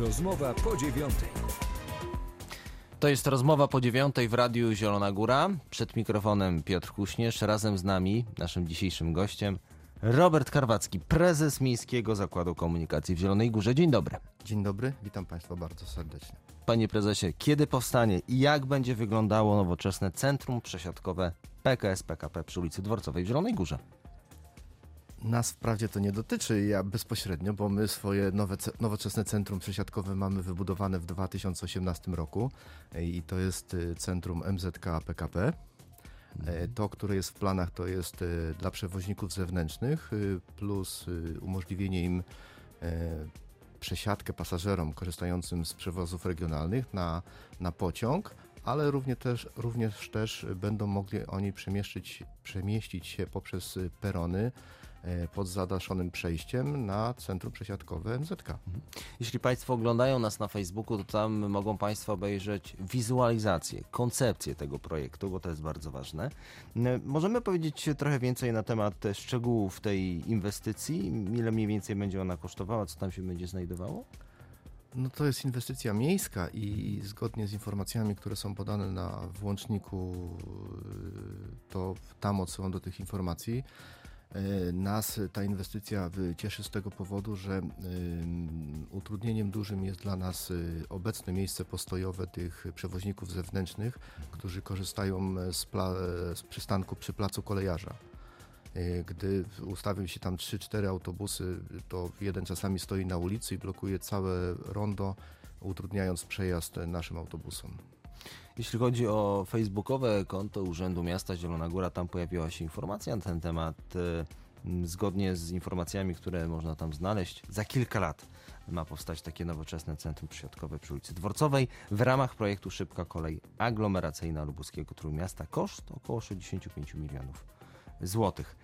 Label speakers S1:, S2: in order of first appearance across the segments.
S1: Rozmowa po dziewiątej.
S2: To jest rozmowa po dziewiątej w Radiu Zielona Góra. Przed mikrofonem Piotr Kuśnierz. Razem z nami, naszym dzisiejszym gościem, Robert Karwacki, prezes Miejskiego Zakładu Komunikacji w Zielonej Górze. Dzień dobry.
S3: Dzień dobry, witam Państwa bardzo serdecznie.
S2: Panie prezesie, kiedy powstanie i jak będzie wyglądało nowoczesne centrum przesiadkowe PKS PKP przy ulicy Dworcowej w Zielonej Górze?
S3: Nas wprawdzie to nie dotyczy ja bezpośrednio, bo my swoje nowe, nowoczesne centrum przesiadkowe mamy wybudowane w 2018 roku e, i to jest e, centrum MZK PKP. E, to, które jest w planach, to jest dla przewoźników zewnętrznych plus umożliwienie im przesiadkę pasażerom korzystającym z przewozów regionalnych na, na pociąg, ale również też, również też będą mogli oni przemieścić, przemieścić się poprzez perony E, pod zadaszonym przejściem na centrum przesiadkowe MZK. Mhm.
S2: Jeśli Państwo oglądają nas na Facebooku, to tam mogą Państwo obejrzeć wizualizację, koncepcję tego projektu, bo to jest bardzo ważne. E, możemy powiedzieć trochę więcej na temat szczegółów tej inwestycji, ile mniej więcej będzie ona kosztowała, co tam się będzie znajdowało?
S3: No to jest inwestycja miejska i zgodnie z informacjami, które są podane na włączniku, to tam odsyłam do tych informacji. E, nas ta inwestycja cieszy z tego powodu, że utrudnieniem dużym jest dla nas e, obecne miejsce postojowe tych przewoźników zewnętrznych, którzy korzystają z, z przystanku przy placu kolejarza. E, gdy ustawią się tam 3-4 autobusy, to jeden czasami stoi na ulicy i blokuje całe rondo, utrudniając przejazd naszym autobusom.
S2: Jeśli chodzi o facebookowe konto Urzędu Miasta Zielona Góra, tam pojawiła się informacja na ten temat. E, zgodnie z informacjami, które można tam znaleźć, za kilka lat ma powstać takie nowoczesne centrum przysiadkowe przy ulicy Dworcowej w ramach projektu Szybka Kolej Aglomeracyjna Lubuskiego Trójmiasta. Koszt około 65 milionów złotych.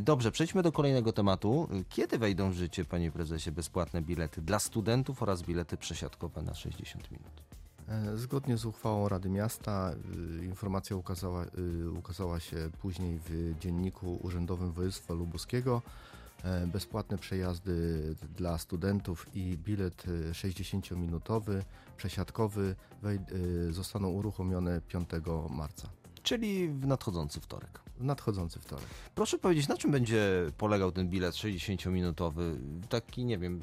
S2: Dobrze, przejdźmy do kolejnego tematu. Kiedy wejdą w życie, panie prezesie, bezpłatne bilety dla studentów oraz bilety przesiadkowe na 60 minut?
S3: E, zgodnie z uchwałą Rady Miasta y, informacja ukazała, y, ukazała się później w dzienniku urzędowym województwa lubuskiego. E, bezpłatne przejazdy dla studentów i bilet 60-minutowy, y, przesiadkowy zostaną uruchomione 5 marca.
S2: Czyli w nadchodzący wtorek
S3: nadchodzący wtorek.
S2: Proszę powiedzieć, na czym będzie polegał ten bilet 60-minutowy? Taki, nie wiem,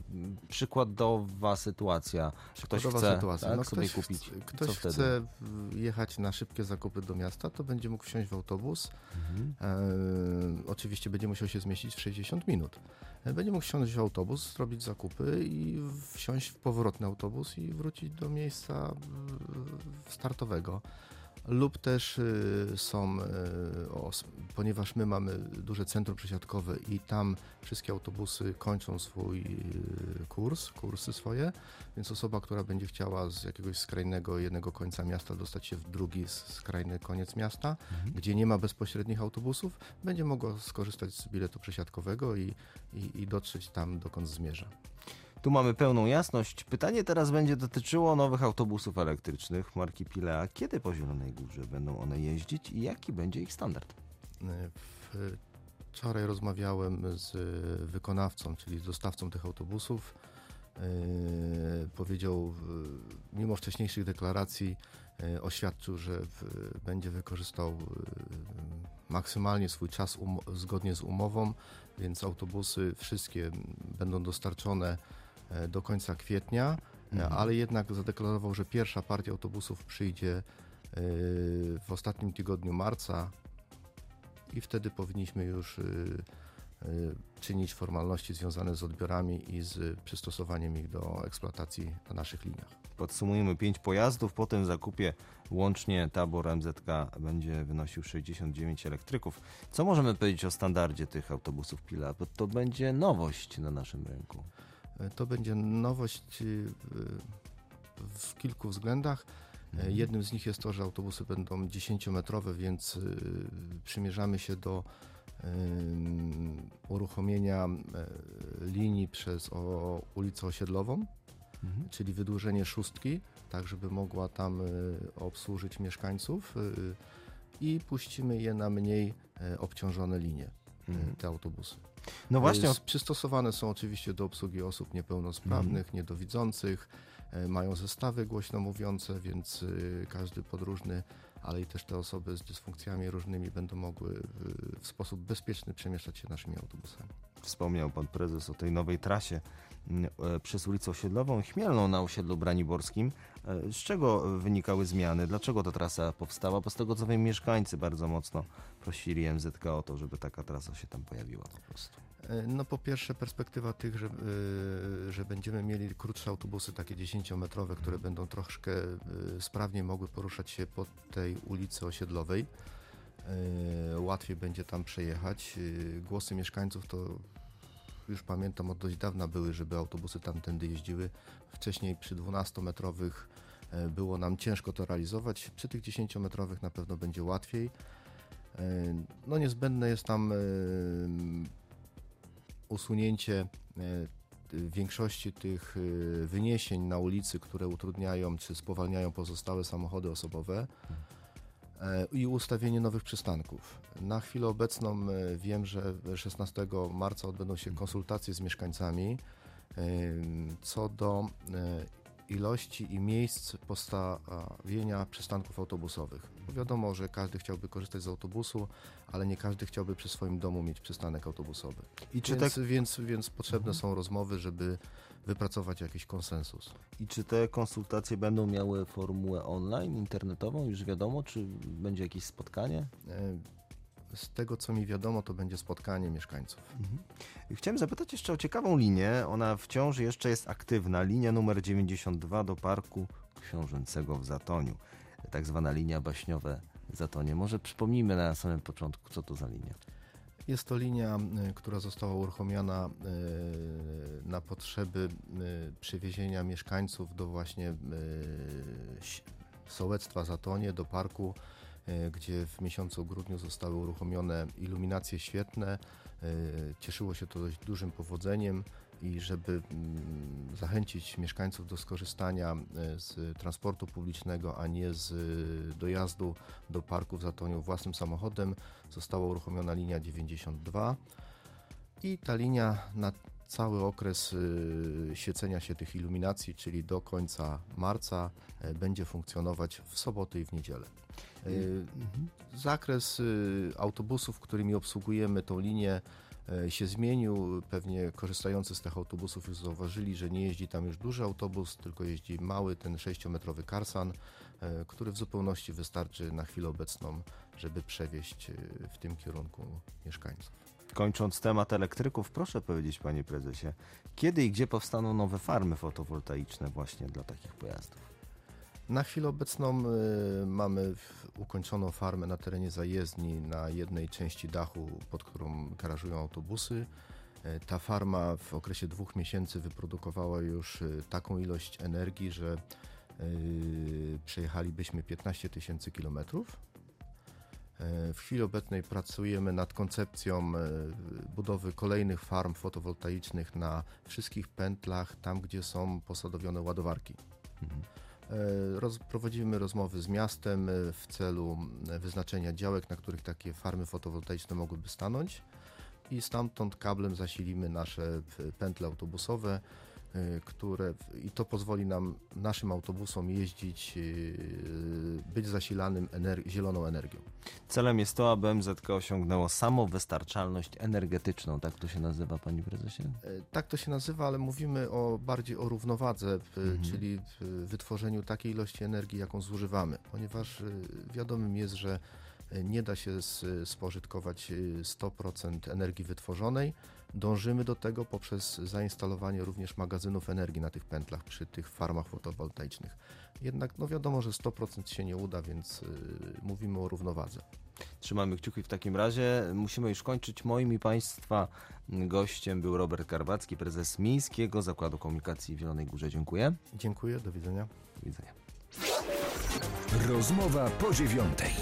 S2: przykładowa sytuacja. Ktoś chce sytuacja. Tak, no, sobie ktoś kupić.
S3: Chce, ktoś chce jechać na szybkie zakupy do miasta, to będzie mógł wsiąść w autobus. Mhm. E, oczywiście będzie musiał się zmieścić w 60 minut. E, będzie mógł wsiąść w autobus, zrobić zakupy i wsiąść w powrotny autobus i wrócić do miejsca startowego lub też y, są, y, ponieważ my mamy duże centrum przesiadkowe i tam wszystkie autobusy kończą swój y, kurs, kursy swoje, więc osoba, która będzie chciała z jakiegoś skrajnego jednego końca miasta dostać się w drugi skrajny koniec miasta, mhm. gdzie nie ma bezpośrednich autobusów, będzie mogła skorzystać z biletu przesiadkowego i, i, i dotrzeć tam, dokąd zmierza.
S2: Tu mamy pełną jasność. Pytanie teraz będzie dotyczyło nowych autobusów elektrycznych marki Pilea. Kiedy po Zielonej Górze będą one jeździć i jaki będzie ich standard?
S3: Wczoraj rozmawiałem z wykonawcą, czyli z dostawcą tych autobusów. Yy, powiedział, mimo wcześniejszych deklaracji, yy, oświadczył, że będzie wykorzystał yy, maksymalnie swój czas um zgodnie z umową, więc autobusy wszystkie będą dostarczone do końca kwietnia, e, mhm. ale jednak zadeklarował, że pierwsza partia autobusów przyjdzie e, w ostatnim tygodniu marca i wtedy powinniśmy już czynić formalności związane z odbiorami i z przystosowaniem ich do eksploatacji na naszych liniach.
S2: Podsumujemy 5 pojazdów, po tym zakupie łącznie tabor MZK będzie wynosił 69 elektryków. Co możemy powiedzieć o standardzie tych autobusów Pila? Bo to będzie nowość na naszym rynku.
S3: E, to będzie nowość e, w kilku względach. E, mhm. Jednym z nich jest to, że autobusy będą 10-metrowe, więc przymierzamy się do uruchomienia linii przez ulicę Osiedlową, mhm. czyli wydłużenie szóstki, tak żeby mogła tam obsłużyć mieszkańców i puścimy je na mniej obciążone linie. Te autobusy.
S2: No właśnie,
S3: Przystosowane są oczywiście do obsługi osób niepełnosprawnych, niedowidzących, e, mają zestawy głośno mówiące, więc y, każdy podróżny, ale i też te osoby z dysfunkcjami różnymi będą mogły w sposób bezpieczny przemieszczać się naszymi autobusami.
S2: Wspomniał pan prezes o tej nowej trasie mm, e, przez ulicę Osiedlową Chmielną na osiedlu Braniborskim. E, Z czego wynikały zmiany? Dlaczego ta trasa powstała? Bo z tego co wiem, mieszkańcy bardzo mocno prosili MZK o to, żeby taka trasa się tam pojawiła po prostu.
S3: E, No po pierwsze perspektywa tych, że, y, że będziemy mieli krótsze autobusy, takie 10-metrowe, które będą troszkę y, sprawniej mogły poruszać się po tej ulicy osiedlowej. E, Łatwiej będzie tam przejechać. Głosy mieszkańców to już pamiętam od dość dawna były, żeby autobusy tamtędy jeździły. Wcześniej przy 12-metrowych e, było nam ciężko to realizować. Przy tych 10-metrowych na pewno będzie łatwiej. E, No niezbędne jest tam e, usunięcie e, większości tych e, wyniesień na ulicy, które utrudniają czy spowalniają pozostałe samochody osobowe e, i ustawienie nowych przystanków. Na chwilę obecną wiem, że 16 marca odbędą się konsultacje z mieszkańcami co do ilości i miejsc postawienia przystanków autobusowych. Bo wiadomo, że każdy chciałby korzystać z autobusu, ale nie każdy chciałby przy swoim domu mieć przystanek autobusowy.
S2: I czy,
S3: Więc,
S2: te,
S3: więc, więc potrzebne są rozmowy, żeby wypracować jakiś konsensus.
S2: I czy te konsultacje będą miały formułę online, internetową? Już wiadomo, czy będzie jakieś spotkanie?
S3: E, Z tego co mi wiadomo, to będzie spotkanie mieszkańców.
S2: Chciałem zapytać jeszcze o ciekawą linię. Ona wciąż jeszcze jest aktywna. Linia numer 92 do Parku Książęcego w Zatoniu. Tak zwana linia baśniowe Zatonie. Może przypomnijmy na samym początku, co to za linia.
S3: Jest to linia, y, która została uruchomiona y, na potrzeby y, przywiezienia mieszkańców do właśnie sołectwa Zatonie, do parku, gdzie w miesiącu grudniu zostały uruchomione iluminacje świetne. Y, Cieszyło się to dość dużym powodzeniem i żeby mm, zachęcić mieszkańców do skorzystania y, z transportu publicznego, a nie z dojazdu do parku w Zatoniu własnym samochodem, została uruchomiona linia 92 i ta linia na cały okres y, świecenia się tych iluminacji, czyli do końca marca, y, będzie funkcjonować w soboty i w niedzielę. Y, Zakres y, autobusów, którymi obsługujemy tą linię, y, się zmienił. Pewnie korzystający z tych autobusów już zauważyli, że nie jeździ tam już duży autobus, tylko jeździ mały, ten 6-metrowy Karsan, który w zupełności wystarczy na chwilę obecną, żeby przewieźć w tym kierunku mieszkańców.
S2: Kończąc temat elektryków, proszę powiedzieć, panie prezesie, kiedy i gdzie powstaną nowe farmy fotowoltaiczne właśnie dla takich pojazdów?
S3: Na chwilę obecną y, mamy ukończoną farmę na terenie zajezdni na jednej części dachu, pod którą garażują autobusy. Y, Ta farma w okresie dwóch miesięcy wyprodukowała już y, taką ilość energii, że y, przejechalibyśmy 15 tysięcy kilometrów. Y, W chwili obecnej pracujemy nad koncepcją y, budowy kolejnych farm fotowoltaicznych na wszystkich pętlach, tam gdzie są posadowione ładowarki. E, Roz, prowadzimy rozmowy z miastem e, w celu e, wyznaczenia działek, na których takie farmy fotowoltaiczne mogłyby stanąć. I stamtąd kablem zasilimy nasze pętle autobusowe, e, które i to pozwoli nam, naszym autobusom jeździć, e, być zasilanym ener- zieloną energią.
S2: Celem jest to, aby MZK osiągnęło samowystarczalność energetyczną, tak to się nazywa, panie prezesie?
S3: E, Tak to się nazywa, ale mówimy o bardziej o równowadze,
S2: Mhm.
S3: czyli wytworzeniu takiej ilości energii, jaką zużywamy, ponieważ e, wiadomym jest, że e, nie da się spożytkować e, 100% energii wytworzonej. Dążymy do tego poprzez zainstalowanie również magazynów energii na tych pętlach przy tych farmach fotowoltaicznych. Jednak no wiadomo, że 100% się nie uda, więc e, mówimy o równowadze.
S2: Trzymamy kciuki w takim razie. Musimy już kończyć. Moim i Państwa gościem był Robert Karbacki, prezes Miejskiego Zakładu Komunikacji w Zielonej Górze. Dziękuję.
S3: Dziękuję, do widzenia.
S2: Do widzenia.
S1: Rozmowa po dziewiątej.